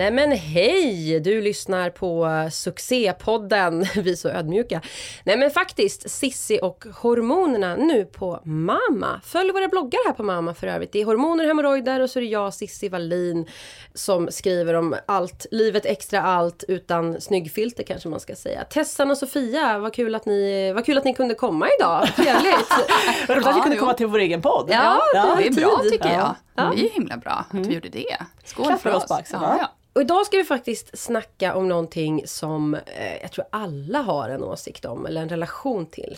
Nej men hej! Du lyssnar på succépodden, vi är så ödmjuka. Nej men faktiskt, Sissi och hormonerna nu på Mamma. Följ våra bloggar här på Mamma för övrigt. Det är hormoner, hemorrojder och så är det jag, Sissi Wallin, som skriver om allt, livet extra allt utan snyggfilter kanske man ska säga. Tessan och Sofia, vad kul att ni, vad kul att ni kunde komma idag. Trevligt! Vad roligt att vi kunde komma till vår egen podd. Ja, Det är bra tid. tycker jag. Ja. Mm. Det är himla bra att vi gjorde det. Skål Klappar för oss oss. ja, ja. Och idag ska vi faktiskt snacka om någonting som eh, jag tror alla har en åsikt om, eller en relation till.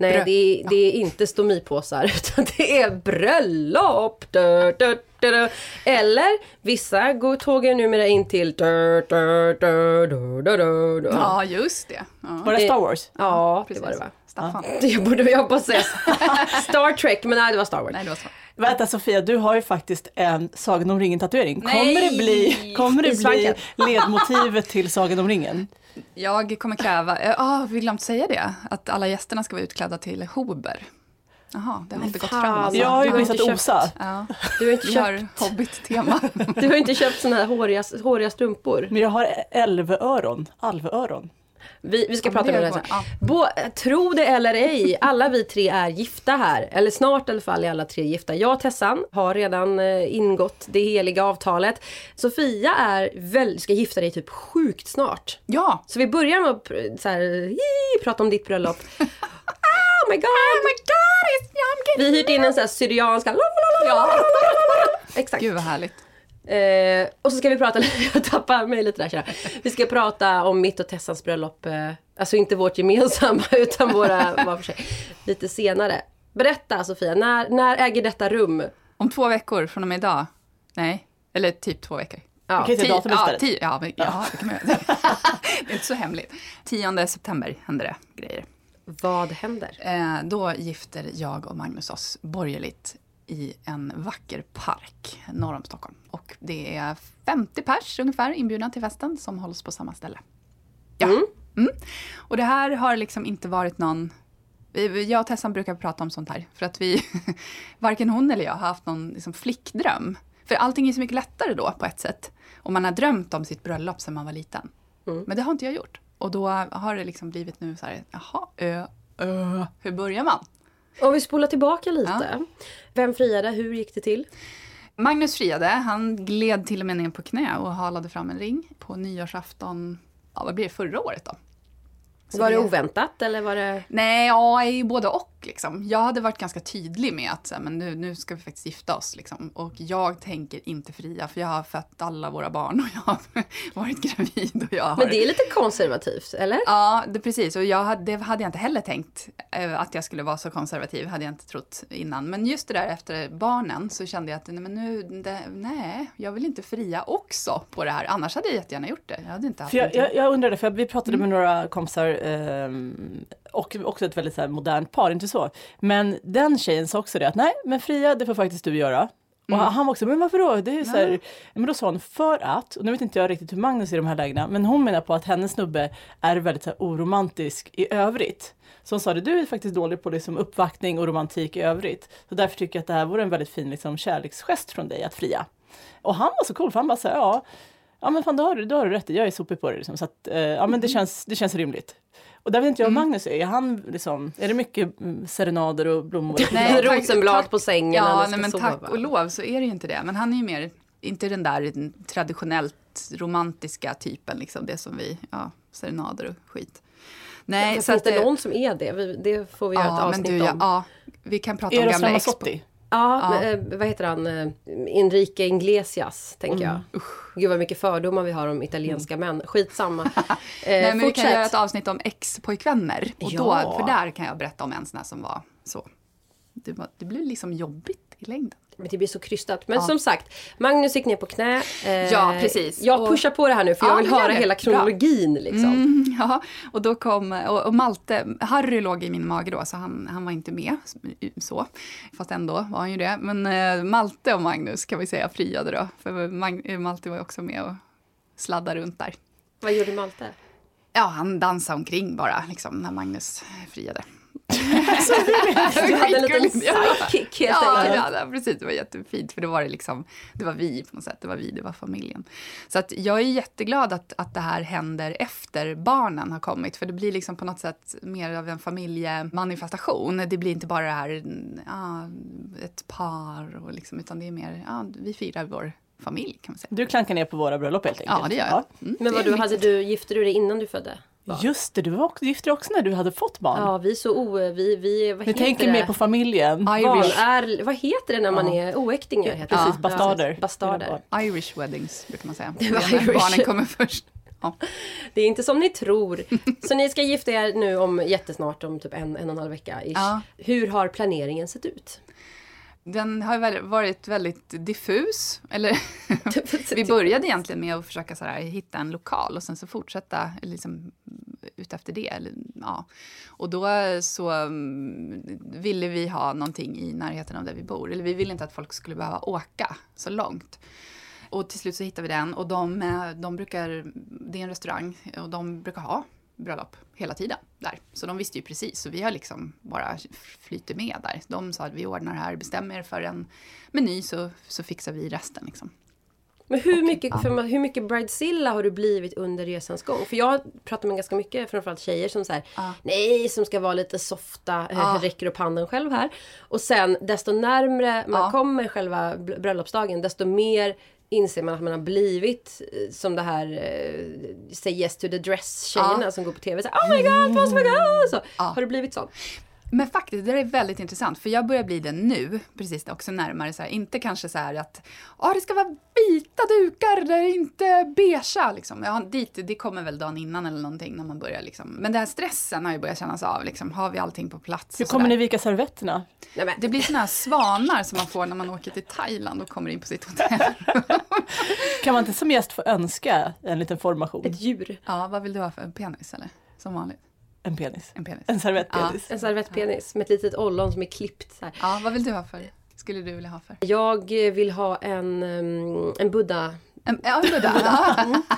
Nej, Brö- det är, det är inte stomipåsar, utan det är bröllop! Du, du, du, du. Eller vissa går tågen numera in till... Du, du, du, du, du, du, du. ja, just det. Ja, Var det Star Wars? Ja, det precis. var det va? Staffan. Det borde jag på säga. Star Trek, men nej det var Star Wars. Nej, det var så. Vänta Sofia, du har ju faktiskt en Sagan om ringen-tatuering. Kommer det bli, kommer det bli ledmotivet till Sagan om ringen? Jag kommer kräva, ja, ah, vi glömt säga det, att alla gästerna ska vara utklädda till Hober. Jaha, det har inte gått fram. Alltså. Jag har ju missat inte Osa. Ja, Du har inte köpt, har Hobbit-tema. du har inte köpt såna här håriga, håriga strumpor. Men jag har älvöron. Alvöron. Vi, vi ska Ja, prata om det sen. Bo, tro det eller ej, alla vi tre är gifta här. Eller snart i alla fall är alla tre gifta. Jag och Tessan har redan eh, ingått det heliga avtalet. Sofia är väl, ska gifta dig typ sjukt snart. Ja, Så vi börjar med att så här, hi, prata om ditt bröllop. oh my god! Oh my god, it's, Vi hyrt in en sån här syrianska... Ja. Exakt. Gud vad härligt. Eh, och så ska vi prata, jag tappar mig lite där jag. Vi ska prata om mitt och Tessans bröllop. Eh, alltså inte vårt gemensamma utan våra var för sig. Lite senare. Berätta Sofia, när, när äger detta rum? Om två veckor från och med idag. Nej, eller typ två veckor. Ja, säg datum ja, tio, ja, men, ja, det kan man göra. det är inte så hemligt. 10 september händer det grejer. Vad händer? Eh, då gifter jag och Magnus oss borgerligt i en vacker park norr om Stockholm. Och det är 50 pers ungefär inbjudna till festen som hålls på samma ställe. Ja. Mm. Och det här har liksom inte varit någon... Jag och Tessan brukar prata om sånt här. För att vi, varken hon eller jag har haft någon liksom flickdröm. För allting är så mycket lättare då på ett sätt. Och man har drömt om sitt bröllop sedan man var liten. Men det har inte jag gjort. Och då har det liksom blivit nu så här, jaha, ö, ö, hur börjar man? Om vi spolar tillbaka lite. Vem friade? Hur gick det till? Magnus friade, han gled till och med ner på knä och halade fram en ring på nyårsafton, ja vad blir det, förra året då? Så var det oväntat eller var det... Nej, ja, både och. Liksom. Jag hade varit ganska tydlig med att så här, men nu, nu ska vi faktiskt gifta oss. Liksom. Och jag tänker inte fria, för jag har fött alla våra barn och jag har varit gravid. Och jag har... Men det är lite konservativt, eller? Ja, det, precis. Och jag, hade- det hade jag inte heller tänkt eh, att jag skulle vara så konservativ. hade jag inte trott innan. Men just det där efter barnen så kände jag att nej, men nu, det, nej, jag vill inte fria också på det här. Annars hade jag jättegärna gjort det. Jag hade inte haft För jag, jag, jag undrade, för vi pratade med några kompisar ehm, och också ett väldigt så här, modernt par, inte så. Men den tjejen sa också det att nej, men fria det får faktiskt du göra. Och han var också, men varför då? Det är ju så här, men då sa hon för att, och nu vet inte jag riktigt hur Magnus är i de här lägena, men hon menar på att hennes snubbe är väldigt så här, oromantisk i övrigt. Så hon sa det, du är faktiskt dålig på liksom, uppvaktning och romantik i övrigt. Så därför tycker jag att det här vore en väldigt fin liksom, kärleksgest från dig att fria. Och han var så cool, för han bara sa ja, ja men fan då har du, då har du rätt, jag är sopig på det. Liksom. Så att, eh, ja men det känns, det känns rimligt. Och där vet inte jag hur Magnus är, han liksom, är det mycket mm, serenader och blommor? Nej, Rosenblad på sängen Ja, nej, men sova. tack och lov så är det ju inte det. Men han är ju mer, inte den där traditionellt romantiska typen, liksom det som vi, ja, serenader och skit. Nej, Det så finns att det någon som är det? Vi- Det får vi göra ett Ja, men avsnitt du, ja, om. ja, Vi kan prata om Eros gamla ex. Ramazzotti. Ja, Men, eh, vad heter han? Eh, Enrique Iglesias, tänker jag. Gud vad mycket fördomar vi har om italienska män. Skitsamma. Eh, Nej, men vi kan fortsätt. göra ett avsnitt om ex-pojkvänner. Och Ja. då, för där kan jag berätta om en sån här som var så. Det, var, det blev liksom jobbigt i längden. Men det blir så krystat. Men Ja. som sagt, Magnus gick ner på knä. Eh, Ja, precis. Jag Och- pushar på det här nu för Ja, jag vill höra hela kronologin. Liksom. Mm, ja, och då kom, och, och Malte, Harry låg i min mage då, så han, han var inte med. Så, fast ändå var han ju det. Men eh, Malte och Magnus kan vi säga friade då, för Mag, eh, Malte var ju också med och sladdade runt där. Vad gjorde Malte? Ja, han dansade omkring bara, liksom, när Magnus friade. Du hade en liten sidekick helt Ja, enkelt. ja, ja, precis. Det var jättefint. För då var det liksom, det var vi på något sätt. Det var vi, det var familjen. Så att jag är jätteglad att, att det här händer efter barnen har kommit. För det blir liksom på något sätt mer av en familjemanifestation. Det blir inte bara det här, ja, ett par, och liksom, utan det är mer, ja, vi firar vår familj kan man säga. Du klankar ner på våra bröllop helt enkelt. Ja, det gör jag. Mm, Men vad du, hade du, gifte du dig innan du födde? Just det, du var också, gifte dig också när du hade fått barn. Ja, vi är så o... Vi, vi, vad Ni heter tänker det? mer på familjen. Barn Irish, är, vad heter det när man Ja. är oäktingar? Heter det. Precis, bastarder. Ja, bastarder. Irish weddings brukar man säga. Det var Irish. Barnen kommer först. Ja. Det är inte som ni tror. Så ni ska gifta er nu om jättesnart, om typ en, en och en halv vecka. Ja. Hur har planeringen sett ut? Den har varit väldigt diffus. Eller, vi började egentligen med att försöka så här, hitta en lokal och sen så fortsätta liksom, ut efter det. Eller, ja. Och då så mm, ville vi ha någonting i närheten av där vi bor. Eller vi ville inte att folk skulle behöva åka så långt. Och till slut så hittade vi den och de, eh, de brukar, det är en restaurang och de brukar ha bröllop hela tiden där. Så de visste ju precis, så vi har liksom bara flyter med där. De sa att vi ordnar det här, bestämmer er för en meny så, så fixar vi resten liksom. Men hur mycket, för, hur mycket bridezilla har du blivit under resans gång? För jag pratar med ganska mycket, framförallt tjejer som säger Ja. nej, som ska vara lite softa, Ja. äh, räcker upp handen själv här. Och sen desto närmre man Ja. kommer själva br- bröllopsdagen, desto mer inser man att man har blivit eh, som det här eh, Say yes to the dress-tjejerna Ja. som går på TV. Så, oh my god, post my god! Så, Ja. Har det blivit så? Men faktiskt, det där är väldigt intressant, för jag börjar bli det nu, precis också närmare så här, inte kanske så här att ah, det ska vara vita dukar, det är inte beigea liksom. Ja, dit, det kommer väl dagen innan eller någonting när man börjar liksom. Men den här stressen har ju börjat kännas av, liksom, har vi allting på plats? Hur kommer ni vika servetterna? Det blir såna här svanar som man får när man åker till Thailand och kommer in på sitt hotell. Kan man inte som gäst få önska en liten formation? ett djur. ja, vad vill du ha för en penis eller? Som vanligt, En penis. en penis. En servettpenis. En servettpenis med ett litet ollon som är klippt. Så här. Ja, vad vill du ha för? Skulle du vilja ha för? Jag vill ha en, um, en Buddha En, ja, en Buddha.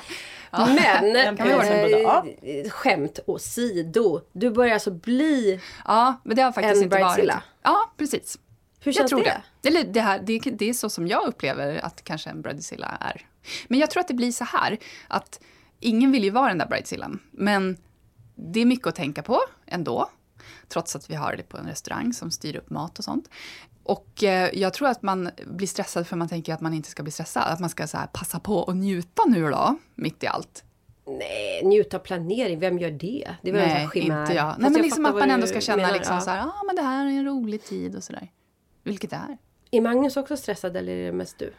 Ja. Men, En Buddha, ja. eh, skämt åsido. Du börjar alltså bli... ja, men det har faktiskt inte varit. Ja, precis. Hur Jag känns tror det? det. Eller det, här, det, det är så som jag upplever att kanske en bridezilla är. Men jag tror att det blir så här att ingen vill ju vara den där bridezillan. Men det är mycket att tänka på ändå. Trots att vi har det på en restaurang som styr upp mat och sånt. Och eh, jag tror att man blir stressad för man tänker att man inte ska bli stressad. Att man ska så här, passa på och njuta nu då, mitt i allt. Nej, njuta av planering. Vem gör det? Det en här Nej, chimär. inte jag. Fast Nej, men liksom fattar att man ändå ska känna menar, liksom ja. så här, ah, men det här är en rolig tid och sådär. Vilket det är. Är Magnus också stressad eller är det mest du?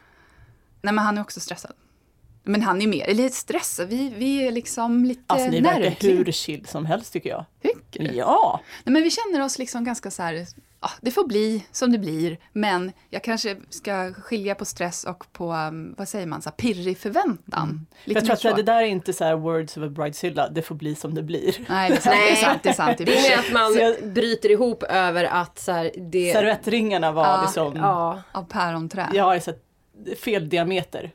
Nej, men han är också stressad. Men han är mer, eller stressad, vi, vi är liksom lite Alltså ni verkar nervkliga. hur chill som helst tycker jag. Tycker du? Ja! Nej, men vi känner oss liksom ganska så här, ja, det får bli som det blir, men jag kanske ska skilja på stress och på, um, vad säger man, så här, pirrig förväntan. Lite Jag tror att så. det där är inte så här words of a bridezilla, det får bli som det blir. Nej, det är sant, det är sant. Det är, sant, Det är sig. mer att man jag- bryter ihop över att så här, det... Servettringarna var Ja, liksom, Ja, Av päronträ. jag är så fel diameter.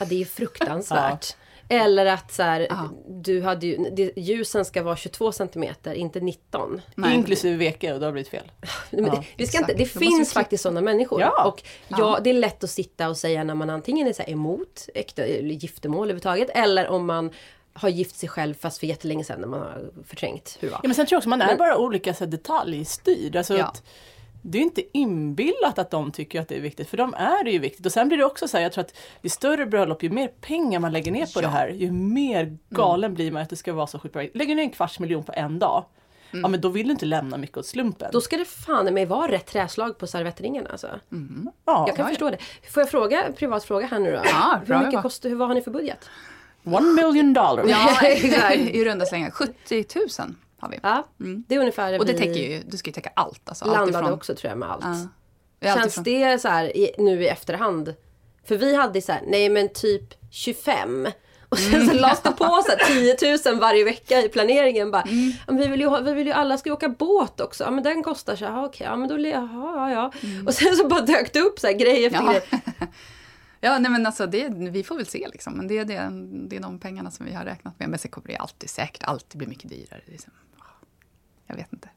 Ja, det är fruktansvärt. Eller att så här, Ja. du hade ju, det, ljusen ska vara 22 centimeter, inte 19. Nej. Inklusive veke och det har blivit fel. Men Ja, det, vi ska inte, det Då finns faktiskt sådana människor. Ja. Och ja, det är lätt att sitta och säga när man antingen är så här emot äkta, eller giftermål överhuvudtaget eller om man har gift sig själv fast för jättelänge sedan när man har förträngt hur det var. Ja, men sen tror jag också man är Men- bara olika så här, detaljstyrd. Alltså Ja. att, det är inte inbillat att de tycker att det är viktigt, för de är det ju viktigt. Och sen blir det också så här, jag tror att ju större bröllop, ju mer pengar man lägger ner på Ja. det här, ju mer galen blir man att det ska vara så sjukt bra. Lägger ner en kvarts miljon på en dag. ja men då vill du inte lämna mycket åt slumpen. Då ska det fan mig vara rätt träslag på servettringen alltså. ja, Jag kan förstå det. Får jag fråga, privat fråga här nu då? Ja, Hur mycket kostar, hur, vad har ni för budget? one million dollar. Ja, Exakt. i runda slängar. 70 000 har vi. Ja, det är ungefär Och det täcker ju, du ska ju täcka allt. Alltså, allt landade ifrån- också tror jag med allt. Ja. Allt Känns ifrån- det så här i, nu i efterhand? För vi hade så här, nej men typ 25. Och sen så lades det på så här 10 000 varje vecka i planeringen. Bara, Mm. "Ja, men vi, vill ju ha, vi vill ju alla ska åka båt också. Ja men den kostar så här, okej, ja men då, jaha, ja ja. Och sen så bara dök det upp så här grej efter Mm. Ja. grej. Ja, nej men alltså det, vi får väl se liksom. Men det är, det, det är de pengarna som vi har räknat med. Men sen kommer det alltid säkert alltid bli mycket dyrare. Liksom. Jag vet inte.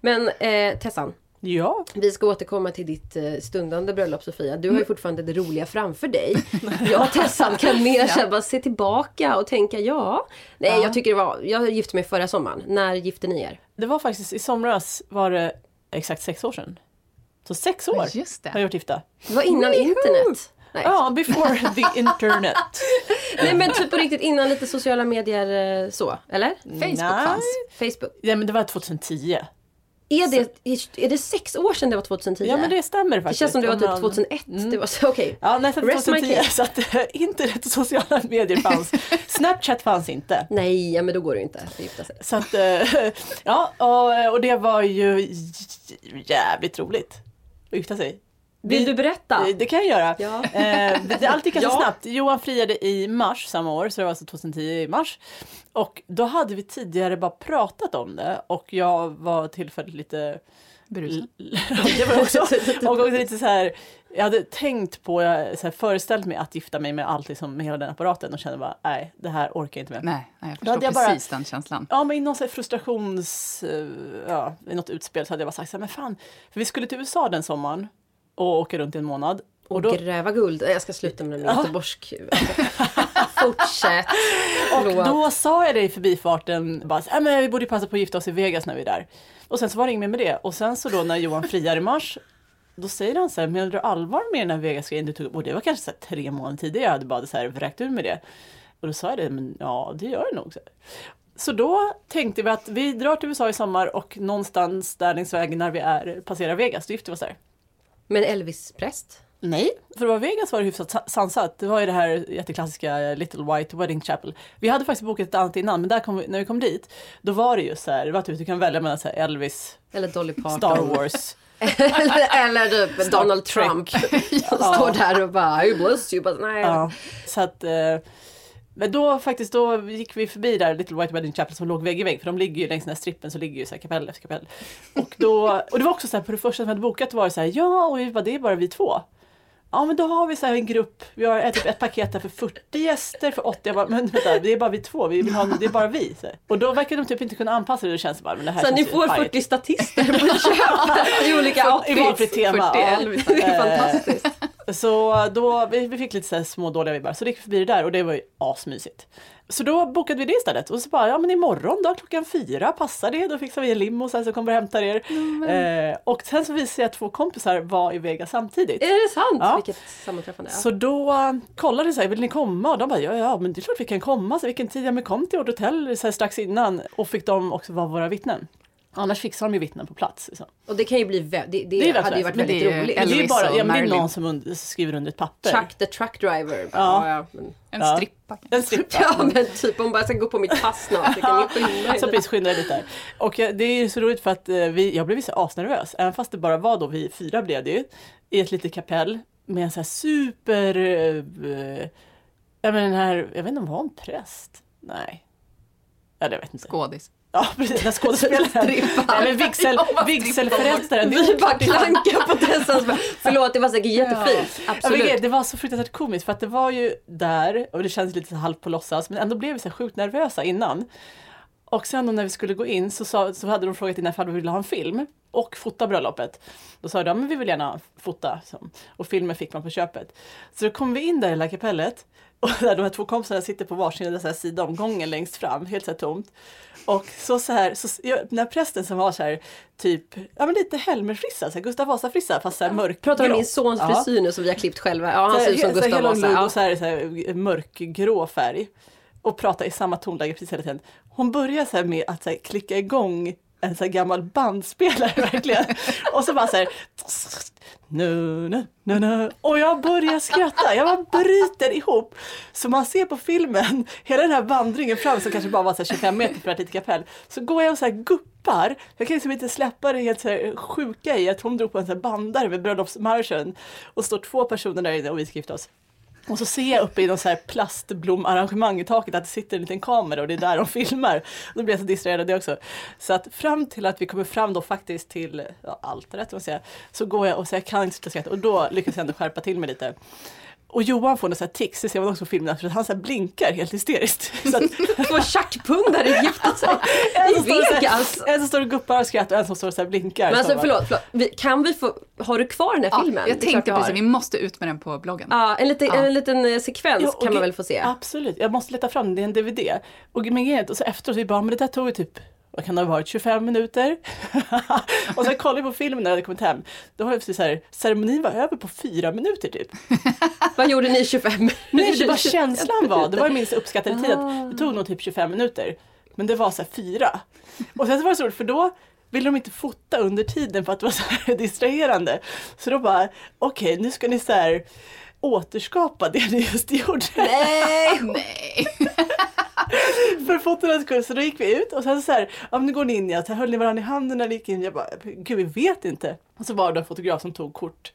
Men eh, Tessan, Ja, vi ska återkomma till ditt eh, stundande bröllop Sofia. Du har Mm. ju fortfarande det roliga framför dig. Jag och Tessan kan mer här, bara se tillbaka och tänka ja. Nej Ja. jag tycker det var, jag gifte mig förra sommaren. När gifte ni er? det var faktiskt i somras var det exakt sex år sedan. Så sex år Just det. har jag gjort gifta. Det var innan internet. Nej. Ja, before the internet. Nej men typ på riktigt innan lite sociala medier eh, så, eller? Facebook Nej. fanns. Facebook. Ja, men det var 2010. Är det, är det sex år sedan det var 2010? Ja, men det stämmer det faktiskt. känns som det var typ man- 2001. Det var så, okej. Ja, nästan Rest my 2010. case. Så att eh, internet och sociala medier fanns. Snapchat fanns inte. Nej, ja, men då går det ju inte att gifta sig. Så att, eh, ja, och, och det var ju jävligt roligt att gifta sig. Vill du berätta? Det kan jag göra. Ja. Eh, det, allt gick ganska Ja. snabbt. Johan friade i mars samma år, så det var alltså 2010 i mars. Och då hade vi tidigare bara pratat om det och jag var tillfälligt lite Berusad. det var också, och lite så här, jag hade tänkt på, jag så här, föreställt mig att gifta mig med allt liksom, med hela den apparaten och kände bara, nej, det här orkar jag inte med. Nej, nej, jag förstår jag bara- precis den känslan. Ja, men i någon så här frustrations... eh, Ja, i något utspel så hade jag bara sagt så här, men fan, för vi skulle till USA den sommaren och åka runt i en månad. Och Och då, gräva guld. Jag ska sluta med den göteborgsk... Fortsätt. och då sa jag det i förbifarten, bara, här, men vi borde passa på att gifta oss i Vegas när vi är där. Och sen så var det inget mer med det. Och sen så då när Johan friar i mars, då säger han så här, menar du allvar med den här Vegas-grejen du tog upp? Och det var kanske så här, tre månader tidigare jag hade bara så här vräkt ur med det. Och då sa jag det, men ja det gör det nog. Så, så då tänkte vi att vi drar till USA i sommar och någonstans där längs vägen när vi är, passerar Vegas, då gifter vi oss där. Men Elvis-präst? Nej, för att vara Vegas var det hyfsat sa- sansat. Det var ju det här jätteklassiska Little White Wedding Chapel. Vi hade faktiskt bokat ett annat innan, men där kom vi, när vi kom dit, då var det ju så här, det var typ, du kan välja mellan så här Elvis, Eller Dolly Parton? Star Wars. eller, eller typ Donald Trump. Som står där och bara I bless you. Bara, nej. ja, så att, eh, men då faktiskt, då gick vi förbi där Little White Wedding Chapel som låg vägg i vägg, för de ligger ju längs den här strippen så ligger ju så här kapell efter kapell. Och, då, och det var också så här, på det första som vi hade bokat var det så här, ja, och vi bara, det är bara vi två. Ja men då har vi så här en grupp, vi har ett, typ ett paket där för 40 gäster, för 80, jag bara, men vänta, det är bara vi två, vi vill ha, det är bara vi. Och då verkar de typ inte kunna anpassa det, det känns bara, men det här Så ni får pajigt. 40 statister på köp i olika I outfits. valfritt tema. 40 ja. Elvis. Det är fantastiskt. Så då, vi, vi fick lite så här små dåliga vibbar, så då gick vi förbi det där och det var ju asmysigt. Så då bokade vi det istället och så bara, ja men imorgon då klockan fyra, passar det? Då fixar vi en limo sen så kommer vi och hämtar er. Eh, och sen så visade jag att två kompisar var i Vegas samtidigt. Är det sant? Ja. Vilket sammanträffande. Ja. Så då uh, kollade jag, vill ni komma? Och de bara, ja, ja men det är klart vi kan komma. Så vilken tid? Ja men kom till vårt hotell så här, strax innan. Och fick de också vara våra vittnen. Annars fixar de ju vittnen på plats. Liksom. Och det kan ju bli, vä- det, det, Det är hade ju varit men väldigt det roligt. Det är ju bara, ja, men det är någon som und- skriver under ett papper. Chuck the truck driver. Ja. Ja. Ja, men, En Ja. strippa. En strippa. ja men typ om bara ska gå på mitt pass snart. Så kan Så precis skynda lite där. Och eh, det är ju så roligt för att eh, vi, jag blev så asnervös, även fast det bara var då vi fyra blev det ju, i ett litet kapell med en så här super, eh, jag menar den här, jag vet inte om hon var en präst? Nej. Ja, det vet jag inte. Skådis. Ja, precis, den skådespelaren. Vigsel, Ja, vigselförrättaren. Vi bara klankar på Tessans bara, Förlåt det var säkert jättefint. Ja, Absolut. grejen, det var så fruktansvärt komiskt för att det var ju där och det kändes lite halvt på låtsas men ändå blev vi så sjukt nervösa innan. Och sen då när vi skulle gå in så, sa, så hade de frågat innan ifall vi ville ha en film och fota bröllopet. Då sa de men vi vill gärna fota som, och filmen fick man på köpet. Så då kom vi in där i hela kapellet och där de här två kompisarna sitter på varsin här sida om gången längst fram, helt så här tomt. Och så, så här, så, ja, när prästen som var så här typ, ja men lite Helmerfrissa, så här Gustav Vasa-frissa fast så här mörk. Pratar om min sons frisyr nu som vi har klippt själva. Ja han ser här, ut som här Gustav Vasa. Ja. och så här, så här mörkgrå färg. Och pratar i samma tonläge precis hela tiden. Hon börjar så här med att så här, klicka igång en sån gammal bandspelare verkligen. Och så bara så här, nu, nu, nu, nu. Och jag börjar skratta, jag bara bryter ihop. Så man ser på filmen, hela den här vandringen fram som kanske bara var så här 25 meter för att lite kapell. Så går jag och så här guppar, jag kan liksom inte släppa det helt så här sjuka i att hon drog på en sån här bandare vid bröllopsmarschen. Och står två personer där inne och vi ska gifta oss. Och så ser jag uppe i någon så här plastblomarrangemang i taket att det sitter en liten kamera och det är där de filmar. Då blir jag så distraherad av det också. Så att fram till att vi kommer fram då faktiskt till ja, altaret, så går jag och så jag kan inte sluta skratta och då lyckas jag ändå skärpa till mig lite. Och Johan får något tics, det ser man också på filmen, för att han så blinkar helt hysteriskt. Två tjackpundare gifta sig i Vegas! En som står och guppar av skratt och en som står och så blinkar. Men alltså så förlåt, förlåt. Vi, kan vi få, har du kvar den här Ja, filmen? jag tänkte precis, vi måste ut med den på bloggen. Ja, en liten, Ja. en liten eh, sekvens Ja, och kan man väl få se. Absolut, jag måste leta fram den, det är en DVD. Och men och så efteråt, vi bara, men det där tog ju typ vad kan det ha varit, 25 minuter? och sen kollade jag på filmen när jag hade kommit hem. Då var det precis så här, ceremonin var över på fyra minuter typ. Vad gjorde ni i 25 Nej, det var känslan var, det var min uppskattade tid att det tog nog typ 25 minuter. Men det var så här fyra. Och sen så var det så roligt för då ville de inte fota under tiden för att det var så här distraherande. Så då bara, okej nu ska ni så här återskapa det ni just gjorde. Nej! Nej! för fotornas skull. Så då gick vi ut och sen så här, ja men nu går ni in, ja, så höll ni varandra i handen när ni gick in. Jag bara, gud vi vet inte. Och så var det en fotograf som tog kort.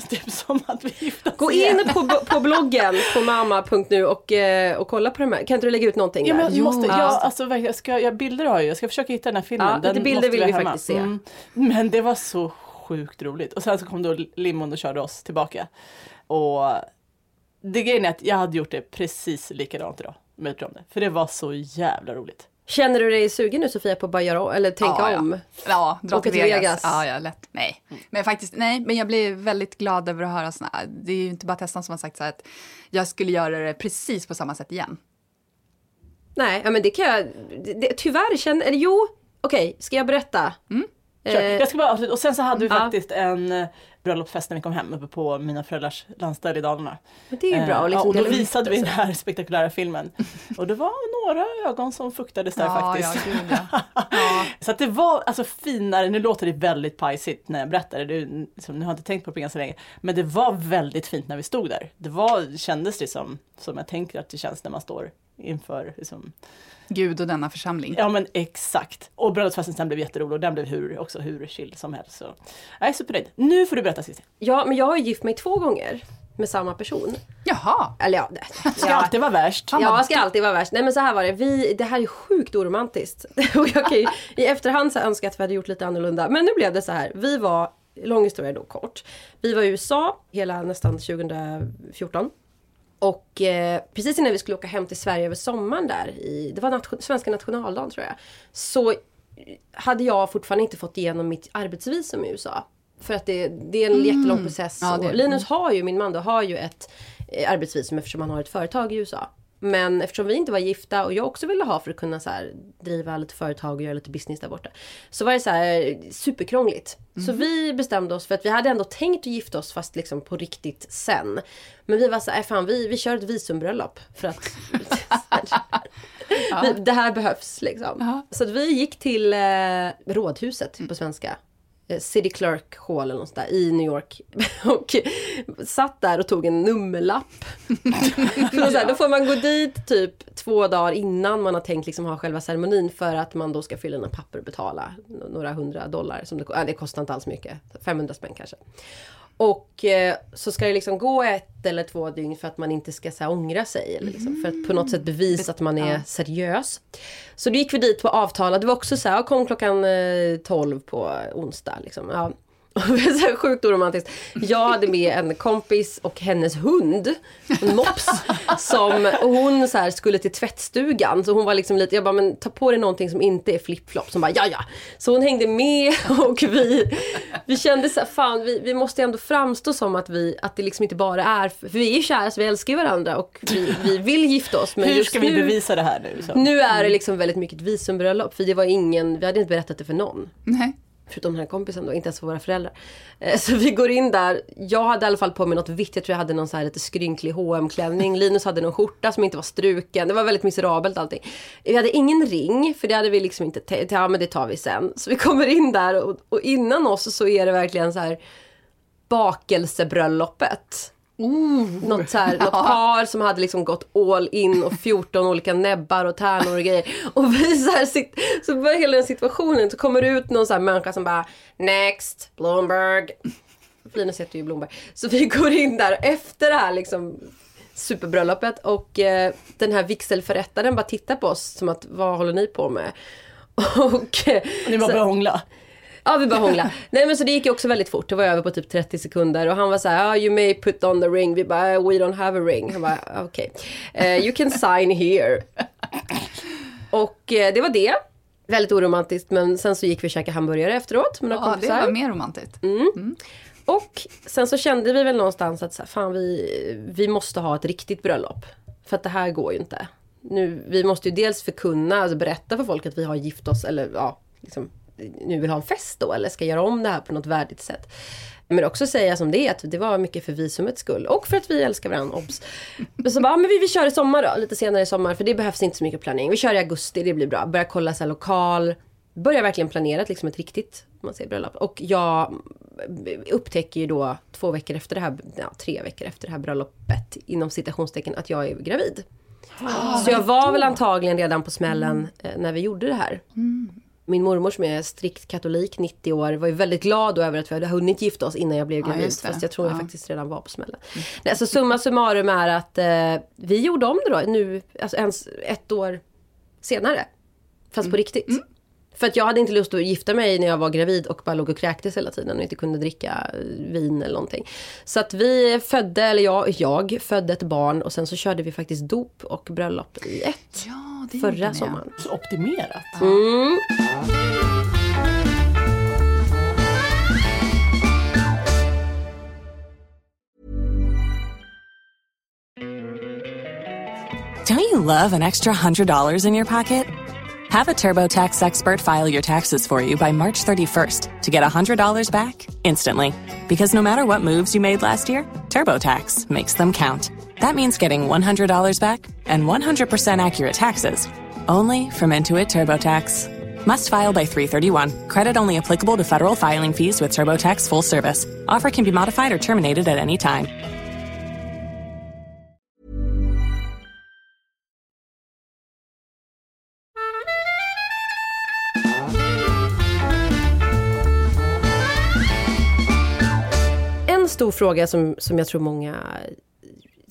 Typ som att vi gifte oss Gå in på, på bloggen på mamma.nu och, eh, och kolla på de här. Kan inte du lägga ut någonting Ja, där? men jag måste, Ja. jag, alltså, jag, ska, jag bilder har jag, jag ska försöka hitta den här filmen. Ja, lite den bilder måste vill vi hemma. faktiskt se. Men det var så sjukt roligt. Och sen så kom då limon och körde oss tillbaka. Och det grejen är att jag hade gjort det precis likadant idag. Gjort om det. För det var så jävla roligt. Känner du dig sugen nu Sofia på att bara göra eller tänka ja, om? Ja, ja dra Åka till till Vegas. Vegas. Ja, ja, lätt. Nej. Men faktiskt, nej, men jag blir väldigt glad över att höra såna Det är ju inte bara Tessan som har sagt så här att jag skulle göra det precis på samma sätt igen. Nej, ja, men det kan jag... Det, det, tyvärr känner... Eller jo, okej, ska jag berätta? Kör. Eh, Jag ska bara avsluta. Och sen så hade vi ja. faktiskt en eh, bröllopsfest när vi kom hem uppe på mina föräldrars landställe i Dalarna. men det är ju bra. Eh, liksom ja, och då visade vi den här spektakulära filmen. Och det var några ögon som fuktades där ja, faktiskt. ja. Så att det var alltså finare, nu låter det väldigt pajsigt när jag berättar det, liksom, nu har jag inte tänkt på det ganska länge. Men det var väldigt fint när vi stod där. Det var, kändes det som, som jag tänker att det känns när man står inför liksom, Gud och denna församling. Ja men exakt. Och bröllopsfesten sen blev jätterolig och den blev hur, också hur chill som helst. Så. Jag är supernöjd. Nu får du berätta Cissi. Ja, men jag har ju gift mig två gånger med samma person. Jaha. Eller ja, det, Ska ja. alltid vara värst. Ja, jag ska alltid vara värst. Nej men så här var det, vi, det här är sjukt oromantiskt. Och jag kan ju i efterhand så önska att vi hade gjort lite annorlunda. Men nu blev det så här, vi var, lång historia då kort. Vi var i USA hela nästan 2014. Och eh, precis innan vi skulle åka hem till Sverige över sommaren där, i, det var nation, svenska nationaldagen tror jag. Så hade jag fortfarande inte fått igenom mitt arbetsvisum i USA. För att det, det är en jättelång process. Ja, och det. Linus har ju, min man då, har ju ett eh, arbetsvisum eftersom han har ett företag i USA. Men eftersom vi inte var gifta och jag också ville ha för att kunna så här, driva lite företag och göra lite business där borta. Så var det så här superkrångligt. Så vi bestämde oss för att vi hade ändå tänkt att gifta oss fast liksom på riktigt sen. Men vi var så här, "Äh, fan vi, vi kör ett visumbröllop för att vi, det här behövs liksom. Ja. Så vi gick till eh, rådhuset på svenska. Eh, City Clerk Hall eller något där i New York. Och satt där och tog en nummerlapp. Så så här, då får man gå dit typ två dagar innan man har tänkt liksom ha själva ceremonin för att man då ska fylla i papper och betala några hundra dollar. Som det, äh, det kostar inte alls mycket, 500 spänn kanske. Och eh, så ska det liksom gå ett eller två dygn för att man inte ska så här, ångra sig. Eller liksom, för att på något sätt bevisa att man är seriös. Så då gick vi dit på avtalad. Det var också så här, kom klockan eh, 12 på onsdag. Liksom. Ja. Sjukt oromantiskt. Jag hade med en kompis och hennes hund, en mops. Som, hon så här skulle till tvättstugan. Så hon var liksom lite, jag bara men ta på dig någonting som inte är flipflop. Som bara ja ja. Så hon hängde med och vi, vi kände så här, fan vi, vi måste ändå framstå som att vi, att det liksom inte bara är, för vi är ju kära så vi älskar varandra och vi, vi vill gifta oss. Men Hur ska vi nu, bevisa det här nu? Så? nu är det liksom väldigt mycket visumbröllop. För det var ingen, vi hade inte berättat det för någon. Nej. Förutom den här kompisen då, inte ens för våra föräldrar. Eh, så vi går in där. Jag hade i alla fall på mig något vitt. Jag tror jag hade någon så här lite skrynklig hm klänning Linus hade någon skjorta som inte var struken. Det var väldigt miserabelt allting. Vi hade ingen ring, för det hade vi liksom inte tänkt. Ja men det tar vi sen. Så vi kommer in där och, och innan oss så är det verkligen så här bakelsebröllopet. Något, så här, något par som hade liksom gått all in och 14 olika näbbar och tärnor och grejer. Och vi så här så börjar hela den situationen, så kommer det ut någon så här människa som bara Next, Bloomberg. Linus heter ju Blomberg. Så vi går in där efter det här liksom superbröllopet och eh, den här vigselförrättaren bara tittar på oss som att vad håller ni på med? Och, eh, Ni var så- började hångla. Ja vi bara hångla. Nej men så det gick ju också väldigt fort. Det var över på typ 30 sekunder och han var så här, ah, you may put on the ring. Vi bara, "Ah, we don't have a ring. Han bara, "Ah, okej. Eh, you can sign here. Och eh, det var det. Väldigt oromantiskt men sen så gick vi och käkade hamburgare efteråt med några Ja, det kompisar. var mer romantiskt. Och sen så kände vi väl någonstans att så här, fan vi, vi måste ha ett riktigt bröllop. För att det här går ju inte. Nu, vi måste ju dels förkunna, alltså berätta för folk att vi har gift oss eller ja, liksom, nu vill ha en fest då eller ska göra om det här på något värdigt sätt. Men också säga som det är att det var mycket för visumets skull och för att vi älskar varandra, obs. Men så bara, men vi, vi kör i sommar då, lite senare i sommar för det behövs inte så mycket planering. Vi kör i augusti, det blir bra. Börja kolla så lokal, börja verkligen planera liksom ett riktigt man säger, bröllop. Och jag upptäcker ju då två veckor efter det här, ja, tre veckor efter det här bröllopet inom citationstecken att jag är gravid. så jag var väl antagligen redan på smällen eh, när vi gjorde det här. Min mormor som är strikt katolik, 90 år, var ju väldigt glad över att vi hade hunnit gifta oss innan jag blev gravid. det. fast jag tror jag Ja. faktiskt redan var på smällen. Nej, så summa summarum är att eh, vi gjorde om det då nu, alltså ens ett år senare. Fast på riktigt. För att jag hade inte lust att gifta mig när jag var gravid och bara låg och kräktes hela tiden och inte kunde dricka eh, vin eller någonting. Så att vi födde, eller jag, jag födde ett barn och sen så körde vi faktiskt dop och bröllop i ett. Ja, det Förra ni, sommaren. Så optimerat. Mm. Don't you love an extra $100 in your pocket? Have a TurboTax expert file your taxes for you by March 31st to get $100 back instantly. Because no matter what moves you made last year, TurboTax makes them count. That means getting $100 back and 100% accurate taxes only from Intuit TurboTax. Must file by 331. Credit only applicable to federal filing fees with TurboTax full service. Offer can be modified or terminated at any time. En stor fråga som, som jag tror många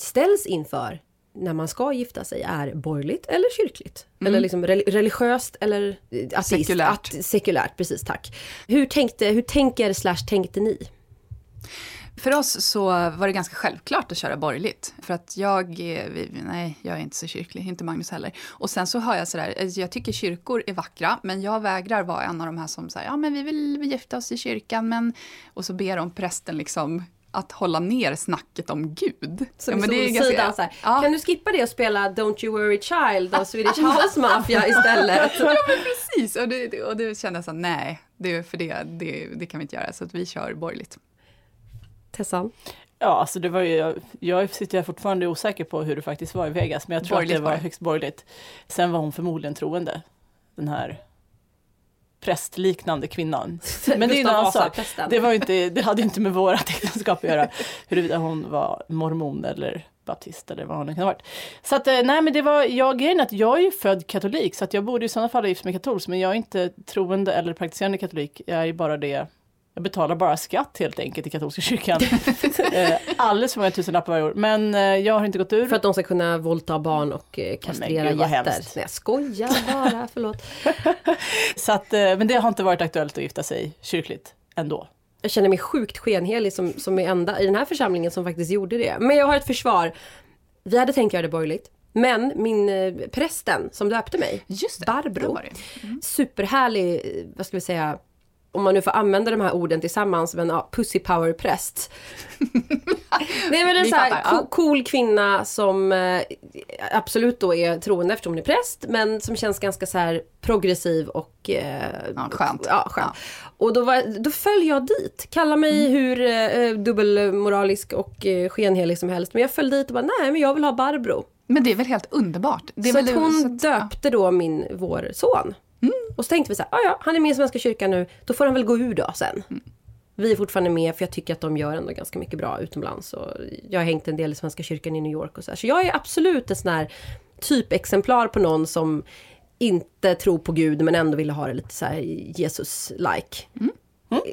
ställs inför när man ska gifta sig är borgerligt eller kyrkligt. Eller liksom reli- religiöst eller eh, ateist. Sekulärt. Att, sekulärt, precis tack. Hur, tänkte, hur tänker slash tänkte ni? För oss så var det ganska självklart att köra borgerligt. För att jag, vi, nej, jag är inte så kyrklig, inte Magnus heller. Och sen så hör jag sådär, alltså jag tycker kyrkor är vackra, men jag vägrar vara en av de här som säger, ja men vi vill gifta oss i kyrkan, men... Och så ber de prästen liksom att hålla ner snacket om Gud. Som Ja, men det är ganska- så här, Ja. Kan du skippa det och spela Don't You Worry Child av Swedish House Mafia istället? Ja men precis, och det, och det kände jag så här, nej, det, för det, det, det kan vi inte göra, så att vi kör borgerligt. Tessan? Ja, alltså det var ju, jag, jag sitter här fortfarande osäker på hur det faktiskt var i Vegas, men jag tror Borgerligt att det var högst borgerligt. Sen var hon förmodligen troende, den här prästliknande kvinnan. Men det är. Vasa-prästen. Det, var inte, det hade inte med vårat äktenskap att göra, huruvida hon var mormon eller baptist eller vad hon nu kan ha varit. Så att, eh, nej men det var, jag, grejen att jag är ju född katolik, så att jag borde i sådana fall ha gift mig katolsk, men jag är inte troende eller praktiserande katolik, jag är bara det jag betalar bara skatt helt enkelt i katolska kyrkan. eh, alldeles för många tusenlappar varje år. Men eh, jag har inte gått ur. För att de ska kunna våldta barn och eh, kastrera getter. Nej jag skojar bara, förlåt. Så att, men det har inte varit aktuellt att gifta sig kyrkligt ändå. Jag känner mig sjukt skenhelig som, som är enda i den här församlingen som faktiskt gjorde det. Men jag har ett försvar. Vi hade tänkt göra det borgerligt. Men min prästen som döpte mig, Just det, Barbro, var det. superhärlig, eh, vad ska vi säga, om man nu får använda de här orden tillsammans, men ja, pussy power präst. det är väl en Vi så här fattar, ja. co- cool kvinna som eh, absolut då är troende eftersom hon är präst, men som känns ganska så här progressiv och eh, Ja, skönt. Ja, skönt. Och då, var, då föll jag dit. Kalla mig Mm. hur eh, dubbelmoralisk och eh, skenhelig som helst. Men jag föll dit och bara, nej men jag vill ha Barbro. Men det är väl helt underbart? Det är så väl att hon så att- ja. döpte då min, vår son. Och så tänkte vi så här, "Ah, ja han är med i Svenska kyrkan nu, då får han väl gå ur då sen. Vi är fortfarande med för jag tycker att de gör ändå ganska mycket bra utomlands. Och jag har hängt en del i Svenska kyrkan i New York och så här. Så jag är absolut ett sån här typexemplar på någon som inte tror på Gud men ändå ville ha det lite så här Jesus-like.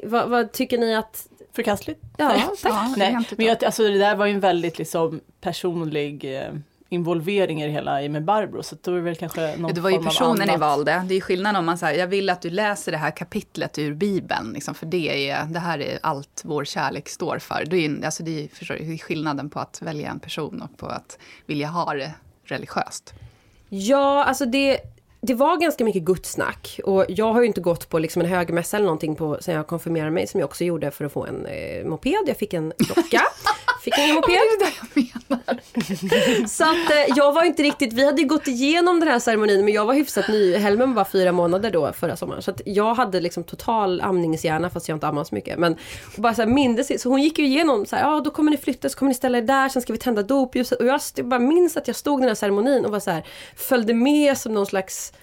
Vad, vad tycker ni att... Förkastligt? Ja, tack. Ja, Nej, men jag, alltså det där var ju en väldigt liksom personlig eh, involvering i det hela i med Barbro. Så då är det väl kanske någon Det var ju personen ni valde. Det är skillnad om man säger, jag vill att du läser det här kapitlet ur Bibeln, liksom, för det, är, det här är allt vår kärlek står för. Det är, alltså det, är, förstår det är skillnaden på att välja en person och på att vilja ha det religiöst. Ja, alltså det, det var ganska mycket gudssnack. Och jag har ju inte gått på liksom en högmässa eller någonting på, sen jag konfirmerade mig, som jag också gjorde för att få en eh, moped. Jag fick en klocka. fick en moped. Det är det jag menar. Så att eh, jag var inte riktigt, vi hade ju gått igenom den här ceremonin men jag var hyfsat ny, Helmen var fyra månader då förra sommaren. Så att jag hade liksom total amningshjärna fast jag inte ammade så mycket. Men bara så här mindes, så hon gick ju igenom så här, ja då kommer ni flytta, så kommer ni ställa er där, sen ska vi tända dopljuset. Och jag bara minns att jag stod i den här ceremonin och var så här, följde med som någon slags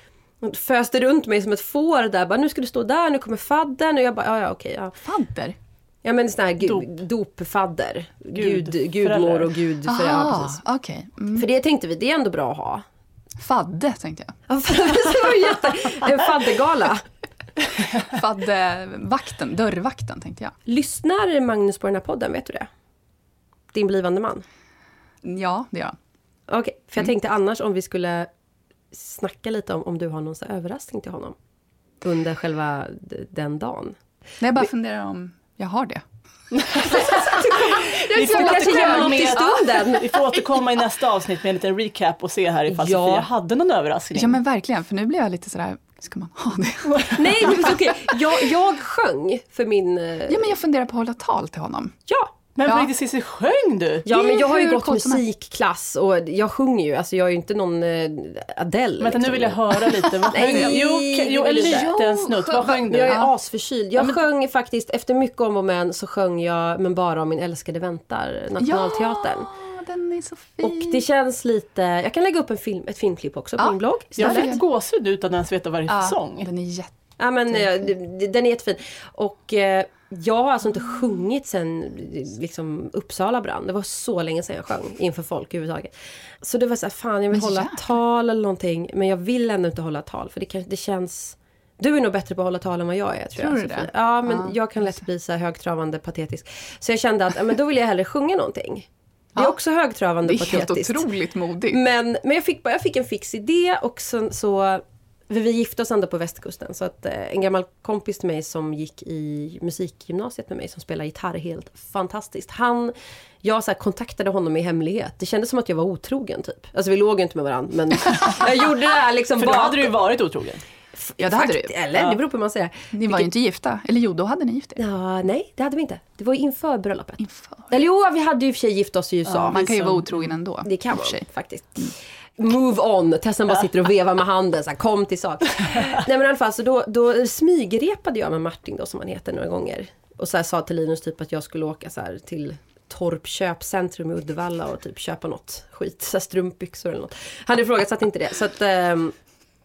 Föste runt mig som ett får där, bara nu ska du stå där, nu kommer faddern och jag bara ja ja okej ja. Fadder? Ja men sån här gu- Dop. dopfadder. Gud, Gudföräldrar. gudmor och gud för, ja, okej. Mm. För det tänkte vi, det är ändå bra att ha. Fadde, tänkte jag. Ja, för det var ju jätte, en faddergala. Faddevakten, dörrvakten, tänkte jag. Lyssnar Magnus på den här podden, vet du det? Din blivande man. Ja, det gör han. Okej, för jag tänkte annars om vi skulle snacka lite om om du har någon överraskning till honom. Under själva den dagen. Nej, jag bara funderar om jag har det. Vi får, återkomma med, stunden. vi får återkomma i nästa avsnitt med en liten recap och se här ifall Ja. Sofia hade någon överraskning. Ja, men verkligen, för nu blir jag lite sådär, ska man ha det? Nej, men okej. Jag, jag sjöng för min... eh, Ja, men jag funderar på att hålla tal till honom. Ja, Men på Ja. riktigt Cissi, sjöng du? Ja men jag har ju gått musikklass och jag sjunger ju, alltså jag är ju inte någon eh, Adele. Vänta, nu liksom. vill jag höra lite. Vad sjöng du? Jo, jo, det en jag liten snutt. Vad sjöng du? Jag är Ja. asförkyld. Jag sjöng faktiskt, efter mycket om och men, så sjöng jag Men bara om min älskade väntar, Nationalteatern. Ja, den är så fin. Och det känns lite, jag kan lägga upp en film, ett filmklipp också på Ja. min blogg. Jag istället. fick gåshud utan att ens veta vad det är för sång. Den är jätte... Ja men eh, den är jättefin. Och eh, jag har alltså inte sjungit sen liksom, Uppsala brann. Det var så länge sedan jag sjöng inför folk överhuvudtaget. Så det var så här, fan jag vill Men hålla jäklar. tal eller någonting. Men jag vill ändå inte hålla tal för det, kan, det känns... Du är nog bättre på att hålla tal än vad jag är tror, Tror jag. du det? Ja men Ja, jag kan lätt bli så här högtravande patetisk. Så jag kände att men då vill jag hellre sjunga någonting. Det är Ja. också högtravande Det är helt patetiskt. otroligt modigt. Men, men jag, fick, jag fick en fix idé och sen så vi gifte oss ändå på västkusten så att eh, en gammal kompis till mig som gick i musikgymnasiet med mig som spelar gitarr helt fantastiskt. Han, jag så här, kontaktade honom i hemlighet. Det kändes som att jag var otrogen typ. Alltså vi låg ju inte med varandra men jag gjorde det här liksom För då hade du ju varit otrogen. Ja, det hade du Fakt- ju. Eller det beror på hur man säger. Ni var ju inte gifta. Eller jo, då hade ni gift er. Ja, nej det hade vi inte. Det var ju inför bröllopet. Inför. Eller jo, vi hade ju i och för sig gift oss i USA. Man kan ju som- vara otrogen ändå. Det kan man för sig. Move on. Tessan bara sitter och vevar med handen, så här, kom till sak. Nej men i alla fall, så då, då smygrepade jag med Martin då som han heter några gånger. Och så här, sa till Linus typ att jag skulle åka så här, till Torp köpcentrum i Uddevalla och typ köpa något skit, så här, strumpbyxor eller något. Han ifrågasatte inte det. Så att ehm,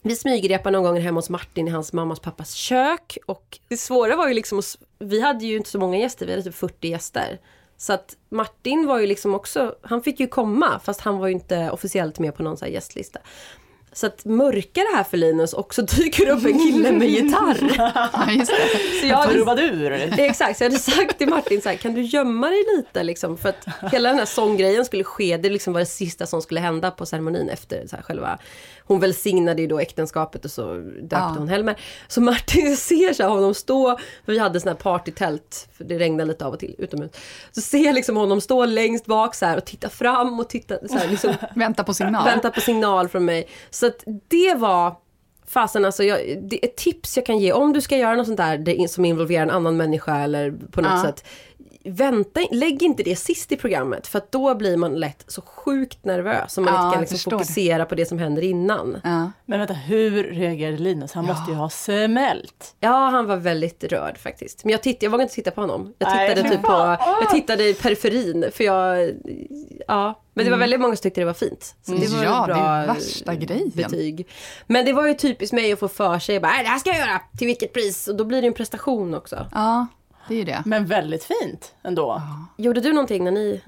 vi smygrepade någon gång hemma hos Martin i hans mammas pappas kök. Och det svåra var ju liksom, vi hade ju inte så många gäster, vi hade typ 40 gäster. Så att Martin var ju liksom också, han fick ju komma fast han var ju inte officiellt med på någon så här gästlista. Så att mörka det här för Linus och så dyker upp en kille med gitarr. Ja, just det. Så jag hade, Trubadur. exakt, så jag hade sagt till Martin så här, kan du gömma dig lite liksom? För att hela den här sånggrejen skulle ske, det liksom var det sista som skulle hända på ceremonin efter så här själva hon välsignade ju då äktenskapet och så döpte Ja. hon Helmer. Så Martin ser så här honom stå, för vi hade såna här partytält, för det regnade lite av och till utomhus. Så ser jag liksom honom stå längst bak så här och titta fram och titta så här, liksom Vänta på signal. vänta på signal från mig. Så att det var fasen alltså, jag, det är ett tips jag kan ge om du ska göra något sånt där som involverar en annan människa eller på något Ja. sätt. Vänta, lägg inte det sist i programmet för att då blir man lätt så sjukt nervös om man Ja, inte kan liksom fokusera på det som händer innan. Ja. Men vänta, hur reagerade Linus? Han måste ju ha smält. Ja, han var väldigt rörd faktiskt. Men jag, titt, jag vågade inte titta på honom. Jag Nej, tittade men typ på, jag tittade i periferin för jag, ja. Men det var väldigt många som tyckte det var fint. Så det var Mm. Ja, ett det bra är värsta grejen. betyg. Men det var ju typiskt mig att få för sig, bara, "Nej, det här ska jag göra, till vilket pris? Och då blir det en prestation också. ja, det är ju det. Men väldigt fint ändå. Gjorde du någonting när ni...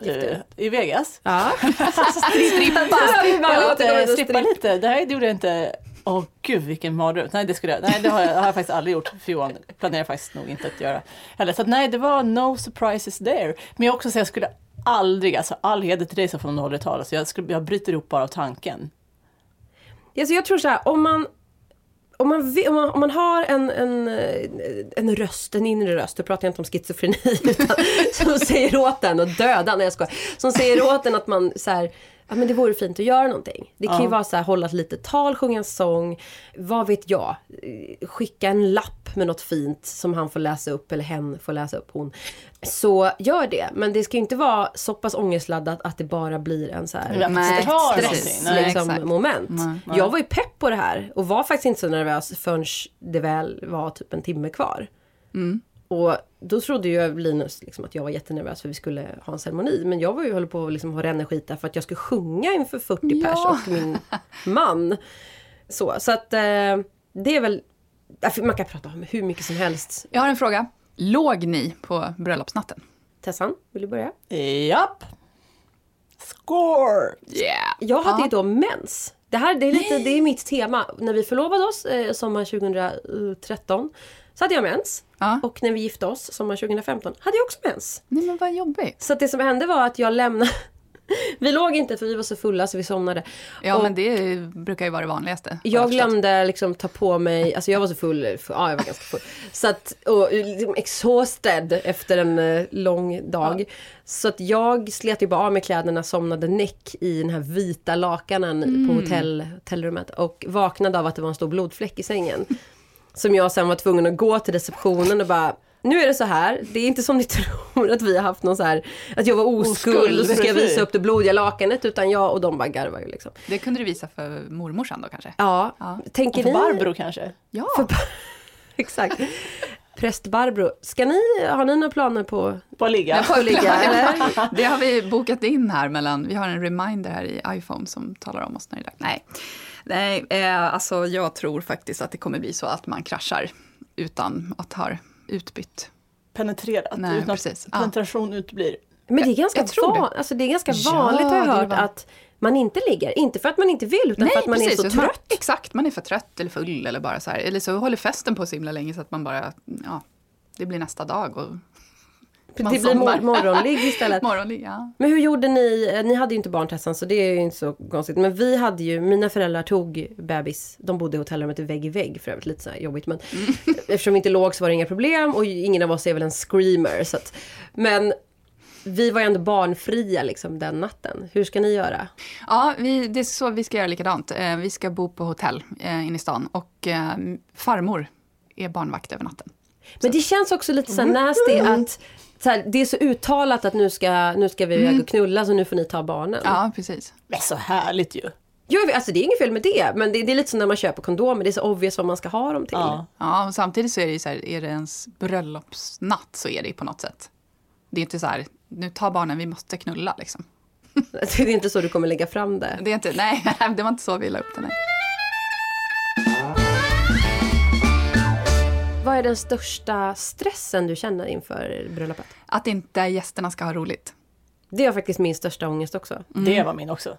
Eh, I Vegas. Ja. Strippa stripp. lite. Det här gjorde jag inte. Åh gud vilken mardröm. Nej det skulle jag, nej det har jag, har jag faktiskt aldrig gjort. För Johan planerar faktiskt nog inte att göra heller. Så att, nej det var no surprises there. Men jag också säga jag skulle aldrig, alltså all heder till dig som får håller tal. Alltså, jag, skulle, jag bryter ihop bara av tanken. Alltså jag tror så här, om man, om man, om man, om man har en, en, eh, en röst, en inre röst, då pratar jag inte om schizofreni, utan som säger åt en och döda, när jag skojar. Som säger åt en att man så här, ja men det vore fint att göra någonting. Det kan ju vara så här, hålla ett litet tal, sjunga en sång, vad vet jag, skicka en lapp med något fint som han får läsa upp, eller hen får läsa upp, hon. Så gör det, men det ska inte vara så pass ångestladdat att det bara blir en så här Nej, stress. Nej, liksom, moment. Nej. Jag var ju pepp på det här och var faktiskt inte så nervös förrän det väl var typ en timme kvar. Mm. Och då trodde ju Linus liksom att jag var jättenervös för vi skulle ha en ceremoni. Men jag var ju höll på att liksom ha ränneskit där för att jag skulle sjunga inför 40 pers Ja. och min man. Så, så att eh, det är väl... därför Man kan prata om hur mycket som helst. Jag har en fråga. Låg ni på bröllopsnatten? Tessan, vill du börja? Japp! Score! Yeah! Jag hade ju då mens. Det här det är, lite, det är mitt tema. När vi förlovade oss eh, sommar 2013 så hade jag mens. Ja. Och när vi gifte oss sommar 2015 hade jag också mens. Nej men vad jobbigt. Så det som hände var att jag lämnade... Vi låg inte för vi var så fulla så vi somnade. Ja Och men det brukar ju vara det vanligaste. jag glömde liksom ta på mig, alltså jag var så full, för, ja jag var ganska full. Så att, och liksom exhausted efter en eh, lång dag. Så att jag slet ju bara av mig kläderna, somnade näck i den här vita lakanen Mm. på hotell, hotellrummet. Och vaknade av att det var en stor blodfläck i sängen. Som jag sen var tvungen att gå till receptionen och bara nu är det så här, det är inte som ni tror att vi har haft någon så här, att jag var oskuld, Oskuld, och så ska jag visa upp det blodiga lakanet, utan jag och de bara garvar ju liksom. Det kunde du visa för mormorsan då kanske? Ja, Ja. tänker För ni... Barbro kanske? Ja! Exakt. Präst Barbro, ska ni, har ni några planer på På att ligga? att ligga? Eller? Det har vi bokat in här mellan, vi har en reminder här i iPhone som talar om oss när det är dags. Nej, Nej eh, alltså jag tror faktiskt att det kommer bli så att man kraschar utan att ha utbytt. Penetrerat Nej, utan precis. att Ja. penetration uteblir. Men det är ganska, jag tror det. van, alltså det är ganska Ja, vanligt har jag hört van- att man inte ligger. Inte för att man inte vill utan för att man är så utan man- trött. exakt, man är för trött eller full eller bara så här. Eller så håller festen på så himla länge så att man bara, ja, det blir nästa dag och Det man blir somnar. mor- morgonligg istället. morgonligg. Ja. Men hur gjorde ni? Ni hade ju inte barn Tessan så det är ju inte så konstigt. Men vi hade ju, mina föräldrar tog bebis. De bodde i hotellrummet vägg i vägg för övrigt, lite så jobbigt. Men eftersom vi inte låg så var det inga problem och ingen av oss är väl en screamer. Så att, men vi var ju ändå barnfria liksom den natten. Hur ska ni göra? Ja, vi, det är så vi ska göra likadant. Eh, vi ska bo på hotell eh, inne i stan och eh, farmor är barnvakt över natten. Men det känns också lite så här nasty att så här, det är så uttalat att nu ska, nu ska vi iväg och knulla så nu får ni ta barnen. Ja, precis. Men så härligt ju. Jo, alltså det är inget fel med det, men det, det är lite som när man köper kondomer, det är så obvious vad man ska ha dem till. Ja. Ja, och samtidigt så är det ju så här, är det ens bröllopsnatt så är det ju på något sätt. Det är inte så här, nu tar barnen, vi måste knulla liksom. Det är inte så du kommer lägga fram det. Det är inte, nej, det var inte så vi la upp det. Nej. Vad är den största stressen du känner inför bröllopet? Att inte gästerna ska ha roligt. Det är faktiskt min största ångest också. Det var min också.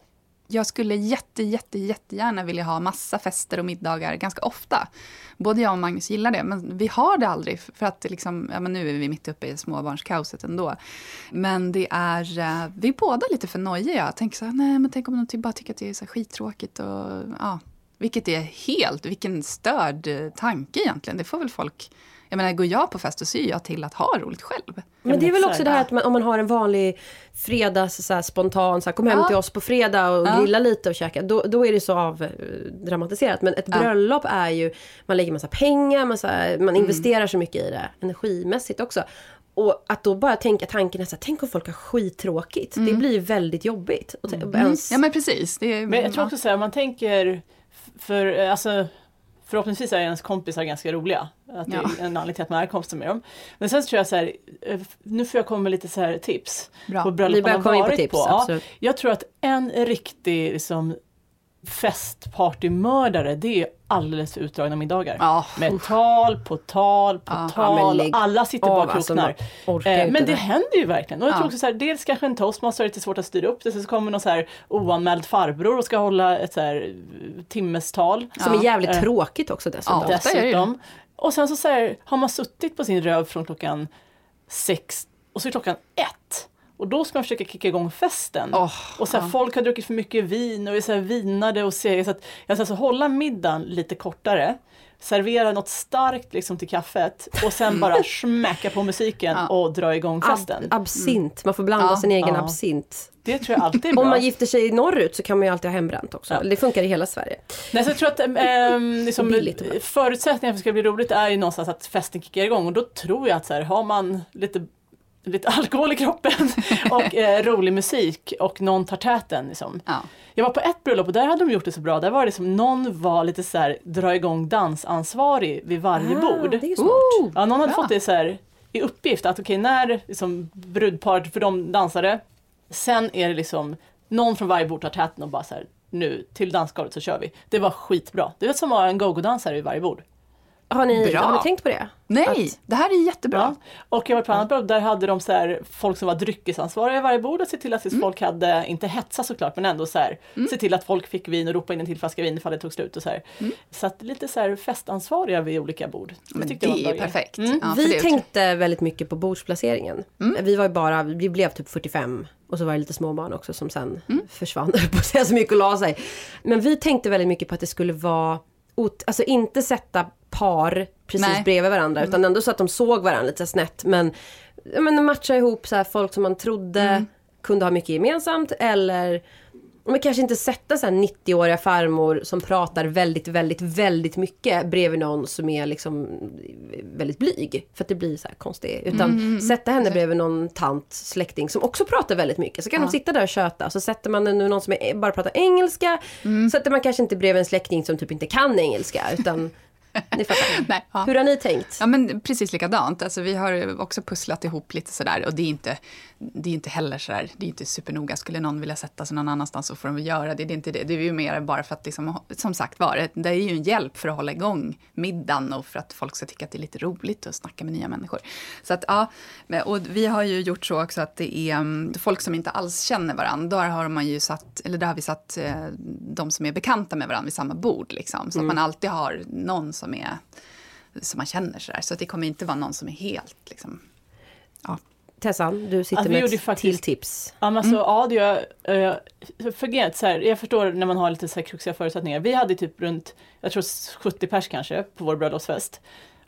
Jag skulle jätte, jätte, jättegärna vilja ha massa fester och middagar ganska ofta. Både jag och Magnus gillar det, men vi har det aldrig. För att det liksom, ja, men nu är vi mitt uppe i småbarnskaoset ändå. Men det är, eh, vi är båda lite för nojiga. Jag tänker så här, nej men tänk om de bara tycker att det är så skittråkigt och ja. Vilket är helt, vilken störd eh, tanke egentligen. Det får väl folk Jag menar, går jag på fest så syr jag till att ha roligt själv. Men det är väl också det här att man, om man har en vanlig fredags så här, spontan, så här, kom hem Ja. till oss på fredag och Ja. grilla lite och käka. Då, då är det så avdramatiserat. Men ett Ja. bröllop är ju, man lägger massa pengar, massa, man Mm. investerar så mycket i det energimässigt också. Och att då bara tänka tanken är så här, tänk om folk har skittråkigt. Det blir ju väldigt jobbigt. T- ens, Mm. Ja men precis. Det är, Men jag tror också så här, man tänker, för eh, alltså Förhoppningsvis är ens kompisar ganska roliga. Att det Ja. är en anledning till att man är kompisar med dem. Men sen så tror jag så här, eh, nu får jag komma med lite så här tips. Bra. På bröllop man har in på varit tips, på. Ja, jag tror att en riktig liksom, festpartymördare, det är alldeles för utdragna middagar. Ja. Med tal på tal på. Ja, tal. lägg alla sitter bara och alltså, kroknar. orkar Eh, men det det. händer ju verkligen. Och jag tror också så här, dels kanske en toastmaster är lite svårt att styra upp det, sen så kommer någon så här oanmäld farbror och ska hålla ett så här eh, timmestal. Som är jävligt Eh, tråkigt också dessutom. Ja. Dessutom. Och sen så, så här, har man suttit på sin röv från klockan sex och så är klockan ett. Och då ska man försöka kicka igång festen. Åh, och så här, folk har druckit för mycket vin och är så här vinade och sega. Så att jag ska alltså hålla middagen lite kortare. Servera något starkt liksom till kaffet och sen bara smäcka på musiken Ja. och dra igång Ab festen. absint, man får blanda Ja. sin egen Ja. absint. Det tror jag alltid är bra. Om man gifter sig norrut så kan man ju alltid ha hembränt också. Ja. Det funkar i hela Sverige. Nej, så jag tror att ähm, liksom, förutsättningen för att det ska bli roligt är ju någonstans att festen kickar igång och då tror jag att så här, har man lite, lite alkohol i kroppen och eh, rolig musik och någon tar täten. Liksom. Ja. Jag var på ett bröllop och där hade de gjort det så bra. Där var det som någon var lite så här, dra igång dansansvarig vid varje bord. Ah, det är smart. Oh, Ja, någon hade bra. fått det så här, i uppgift att okej, när liksom, brudparet, för de dansade, sen är det liksom någon från varje bord tar täten och bara så här, nu till dansgolvet så kör vi. Det var skitbra. Det är som att ha en go-go-dansare vid varje bord. Har ni, Bra. har ni tänkt på det? Nej, Att- det här är jättebra. Ja. Och jag var på annat bröllop, där hade de så här, folk som var dryckesansvariga i varje bord och se till att Mm. folk hade, inte hetsa såklart, men ändå så här, se till att folk fick vin och ropa in en till flaska vin ifall det tog slut och så här. Så att lite så här festansvariga vid olika bord. Mm. Men det är grej. perfekt. Mm. Ja, vi tänkte väldigt mycket på bordsplaceringen. Mm. Vi var ju bara, vi blev typ 45 och så var det lite småbarn också som sen Mm. försvann, på så mycket och la sig. Men vi tänkte väldigt mycket på att det skulle vara, alltså inte sätta par precis Nej. bredvid varandra utan ändå så att de såg varandra lite snett men, men matcha ihop så folk som man trodde Mm. kunde ha mycket gemensamt eller men kanske inte sätta så här 90-åriga farmor som pratar väldigt, väldigt, väldigt mycket bredvid någon som är liksom väldigt blyg. För att det blir så här konstigt. Utan sätta henne bredvid någon tant, släkting som också pratar väldigt mycket. Så kan de sitta där och köta. Så sätter man nu någon som är, bara pratar engelska. Sätter man kanske inte bredvid en släkting som typ inte kan engelska. Utan, ni fattar. Nej, ja. Hur har ni tänkt? Ja, men precis likadant. Alltså, vi har också pusslat ihop lite sådär och det är inte, det är inte heller sådär, det är inte supernoga. Skulle någon vilja sätta sig någon annanstans så får de göra det. Det är inte det. Det är ju mer bara för att, liksom, som sagt var, det- är ju en hjälp för att hålla igång middagen och för att folk ska tycka att det är lite roligt att snacka med nya människor. Så att, ja, och vi har ju gjort så också att det är mm, folk som inte alls känner varandra. Där har man ju satt, eller där har vi satt eh, de som är bekanta med varandra vid samma bord. Liksom, så att man alltid har någon som är som man känner sådär. Så att det kommer inte vara någon som är helt liksom, ja. Tessan, du sitter Alltså, med ett faktiskt- till tips. Ja, men alltså, ja, det gör, uh, grejen är att så här, jag förstår när man har lite så här kruxiga förutsättningar. Vi hade typ runt, jag tror 70 pers kanske, på vår bröllopsfest.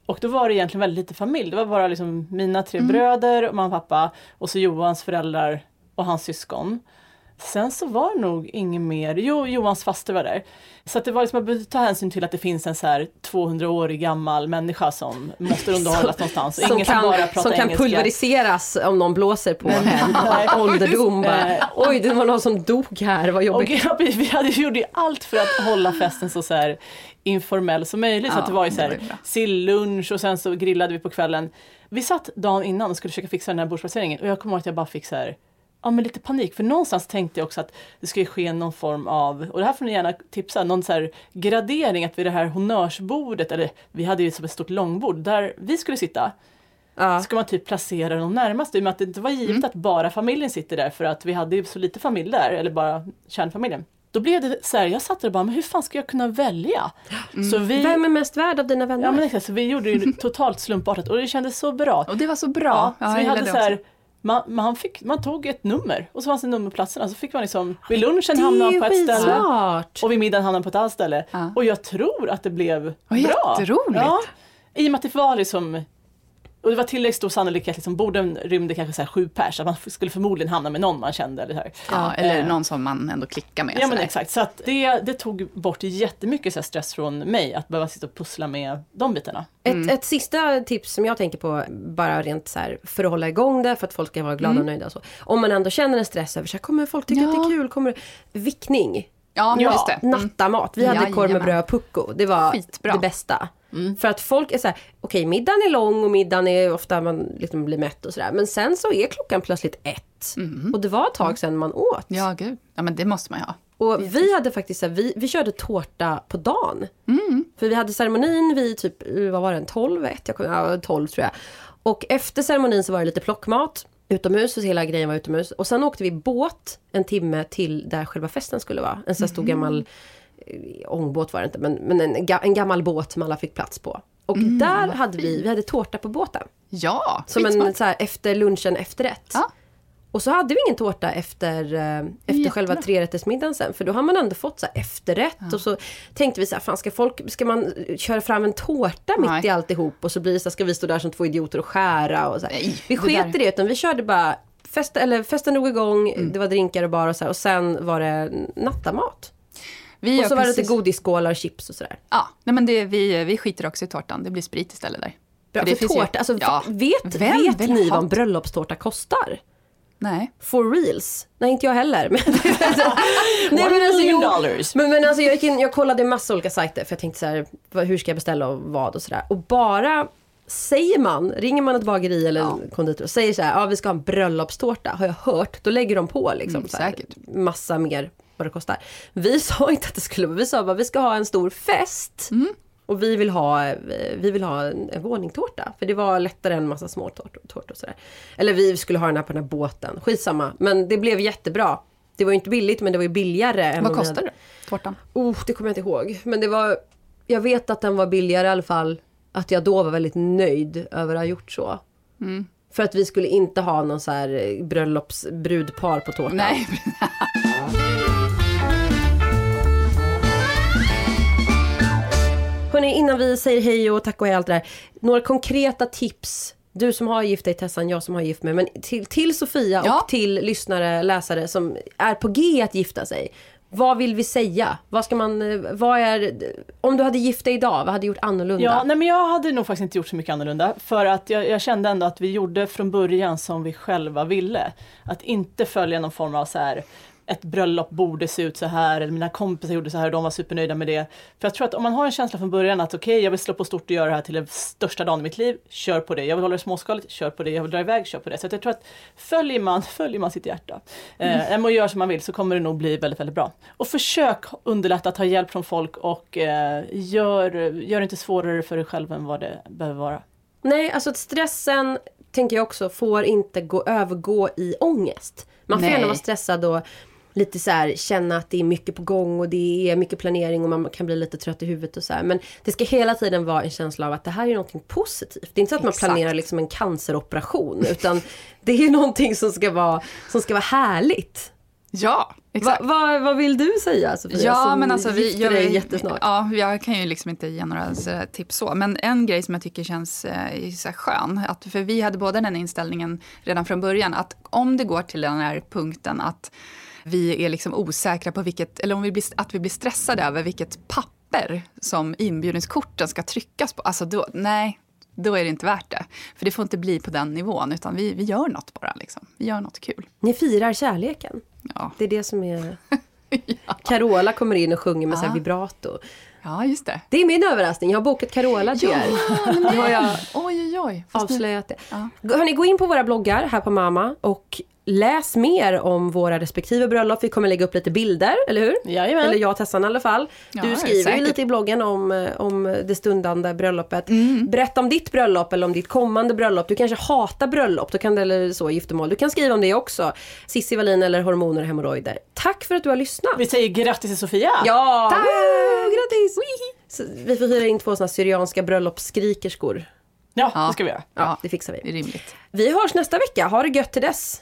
Och då var det egentligen väldigt lite familj. Det var bara liksom mina tre bröder, och mamma och pappa och så Johans föräldrar och hans syskon. Sen så var det nog ingen mer, jo Johans faster var där. Så det var liksom, man behövde ta hänsyn till att det finns en så här 200-årig gammal människa som måste underhållas någonstans. Som Ingen som kan, bara som kan engelska. pulveriseras om någon blåser på en Nej. ålderdom. Eh, Oj, det var någon som dog här, vad Och jobbigt. ja, vi hade, gjorde allt för att hålla festen så, så här informell som möjligt. så Ja, att det var ju så här sillunch och sen så grillade vi på kvällen. Vi satt dagen innan och skulle försöka fixa den här bordsplaceringen och jag kommer ihåg att jag bara fick så här Ja men lite panik för någonstans tänkte jag också att det skulle ske någon form av, och det här får ni gärna tipsa, någon så gradering att vid det här honnörsbordet, eller vi hade ju som ett stort långbord där vi skulle sitta, Ja. ska man typ placera de närmaste i och med att det inte var givet Mm. att bara familjen sitter där för att vi hade ju så lite familj där, eller bara kärnfamiljen. Då blev det så här, jag satt där och bara, men hur fan ska jag kunna välja? Så vi, Vem är mest värd av dina vänner? ja, men exakt, så vi gjorde ju totalt slumpartat och det kändes så bra. Och det var så Ja, bra. så Ja, vi jag hade så här. Man, man, fick, man tog ett nummer och så fanns det nummerplatserna så fick man liksom, vid lunchen det hamnade man på ett ställe skitsmart. och vid middagen hamnade man på ett annat ställe. Ja. Och jag tror att det blev Vad bra. jätteroligt. Ja. I och med att det var liksom och det var tillräckligt stor sannolikhet, liksom, borden rymde kanske så här sju pers, att man skulle förmodligen hamna med någon man kände. Eller, så här. Ja, eller Eh, någon som man ändå klickar med. Ja men exakt, så att det, det tog bort jättemycket så här stress från mig att behöva sitta och pussla med de bitarna. Ett, ett sista tips som jag tänker på, bara rent så här för att hålla igång det, för att folk ska vara glada och nöjda och så. Om man ändå känner en stress över så här, kommer folk tycka att det Ja. är kul? Kommer vickning? Ja, Ja, just det. Mm. Nattamat. Vi hade korv med bröd och pucko. Det var Skitbra. det bästa. För att folk är så här, okej middagen är lång och middagen är ofta man liksom blir mätt och sådär. Men sen så är klockan plötsligt ett. Och det var ett tag sedan man åt. Ja, gud. Ja, men det måste man ju ha. Och vi hade faktiskt så här, vi, vi körde tårta på dagen. För vi hade ceremonin vid typ, vad var det, 12, ett, jag kommer, ja, 12 tror jag. Och efter ceremonin så var det lite plockmat utomhus, så hela grejen var utomhus. Och sen åkte vi båt en timme till där själva festen skulle vara. En sån här stor gammal eh, ångbåt var det inte, men, men en, en gammal båt som alla fick plats på. Och där hade vi, vi hade tårta på båten. Ja, Som en så här, efter lunchen efterrätt. Ja. Och så hade vi ingen tårta efter, eh, efter själva trerättersmiddagen sen. För då har man ändå fått så efterrätt. Och så tänkte vi så här, fan ska, folk, ska man eh, köra fram en tårta mitt Nej. i alltihop? Och så blir det så här, ska vi stå där som två idioter och skära? Och så. Nej, vi det sket i det, utan vi körde bara Fest, eller festen drog igång, Mm. det var drinkar och bar och så här, och sen var det nattamat. Vi Och så var det precis- lite godisskålar och chips och sådär. Ja, nej men det, vi, vi skiter också i tårtan. Det blir sprit istället där. Bra, det för finns ju- tårta, alltså, ja. vet, Vem vet ni vad en bröllopstårta kostar? Nej. For reals? Nej, inte jag heller. Nej, men alltså, jo, dollars. men, men alltså, jag, gick in, jag kollade massa olika sajter för jag tänkte så här, hur ska jag beställa och vad och sådär. Och bara säger man, ringer man ett bageri eller en konditor och säger så här, ja vi ska ha en bröllopstårta, har jag hört, då lägger de på liksom Mm, så här, massa mer vad det kostar. Vi sa inte att det skulle vara, vi sa bara vi ska ha en stor fest. Mm. Och vi vill ha, eh, vi vill ha en, en våningtårta. För det var lättare än massa små tårtor, tårtor och sådär. Eller vi skulle ha den här på den här båten. Skitsamma. Men det blev jättebra. Det var ju inte billigt men det var ju billigare. Vad hade- det? Tårtan? Oh, det kommer jag inte ihåg. Men det var, jag vet att den var billigare i alla fall. Att jag då var väldigt nöjd över att ha gjort så. Mm. För att vi skulle inte ha någon så här eh, bröllopsbrudpar på tårtan. Nej. Hörrni, innan vi säger hej och tack och hej allt det där. Några konkreta tips. Du som har gift dig Tessan, jag som har gift mig. Men till, till Sofia Ja. och till lyssnare, läsare som är på G att gifta sig. Vad vill vi säga? Vad ska man, eh, vad är, om du hade gift dig idag, vad hade du gjort annorlunda? Ja, nej men jag hade nog faktiskt inte gjort så mycket annorlunda. För att jag, jag kände ändå att vi gjorde från början som vi själva ville. Att inte följa någon form av så här ett bröllop borde se ut så här, eller mina kompisar gjorde så här och de var supernöjda med det. För jag tror att om man har en känsla från början att okej, jag vill slå på stort och göra det här till den största dagen i mitt liv, kör på det. Jag vill hålla det småskaligt, kör på det. Jag vill dra iväg, kör på det. Så jag tror att följer man, följer man sitt hjärta eh, och gör som man vill så kommer det nog bli väldigt, väldigt bra. Och försök underlätta, ta hjälp från folk och eh, gör, gör det inte svårare för dig själv än vad det behöver vara. Nej, alltså stressen, tänker jag också, får inte gå, övergå i ångest. Man får Nej. gärna vara stressad och lite så här, känna att det är mycket på gång och det är mycket planering och man kan bli lite trött i huvudet och så här. Men det ska hela tiden vara en känsla av att det här är någonting positivt. Det är inte så att man Exakt. planerar liksom en canceroperation utan det är någonting som ska vara, som ska vara härligt. Ja, Va, exakt. vad- vill du säga Sofia? Ja, som men alltså vi gör dig jättesnart. Ja, jag kan ju liksom inte ge några så- tips så. Men en grej som jag tycker känns eh, så skön, att, för vi hade båda den inställningen redan från början, att om det går till den här punkten att vi är liksom osäkra på vilket, eller om vi blir, att vi blir stressade över vilket papper som inbjudningskorten ska tryckas på, alltså då, nej, då är det inte värt det. För det får inte bli på den nivån, utan vi, vi gör något bara. Liksom. Vi gör något kul. Ni firar kärleken. Ja, Det är det som är... Carola kommer in och sjunger med så här Ja. vibrato. ja just det. Det är min överraskning. Jag har bokat Carola till er. Nu har jag Oj, oj, oj. Avslöjat det. Ja. Hörni, gå in på våra bloggar här på Mama och läs mer om våra respektive bröllop. Vi kommer lägga upp lite bilder, eller hur? Jajamän. Eller jag och Tessan i alla fall. Ja, du skriver ju lite i bloggen om, eh, om det stundande bröllopet. Mm. Berätta om ditt bröllop eller om ditt kommande bröllop. Du kanske hatar bröllop, då kan det, eller så, giftermål. Du kan skriva om det också. Cissi Wallin eller hormoner och hemorrojder. Tack för att du har lyssnat. Vi säger grattis till Sofia! Ja! Tack! Grattis! Så vi får hyra in två såna syrianska bröllopsskrikerskor. Ja, Ja. det ska vi göra. Ja, det fixar vi. Rimligt. Vi hörs nästa vecka. Ha det gött till dess.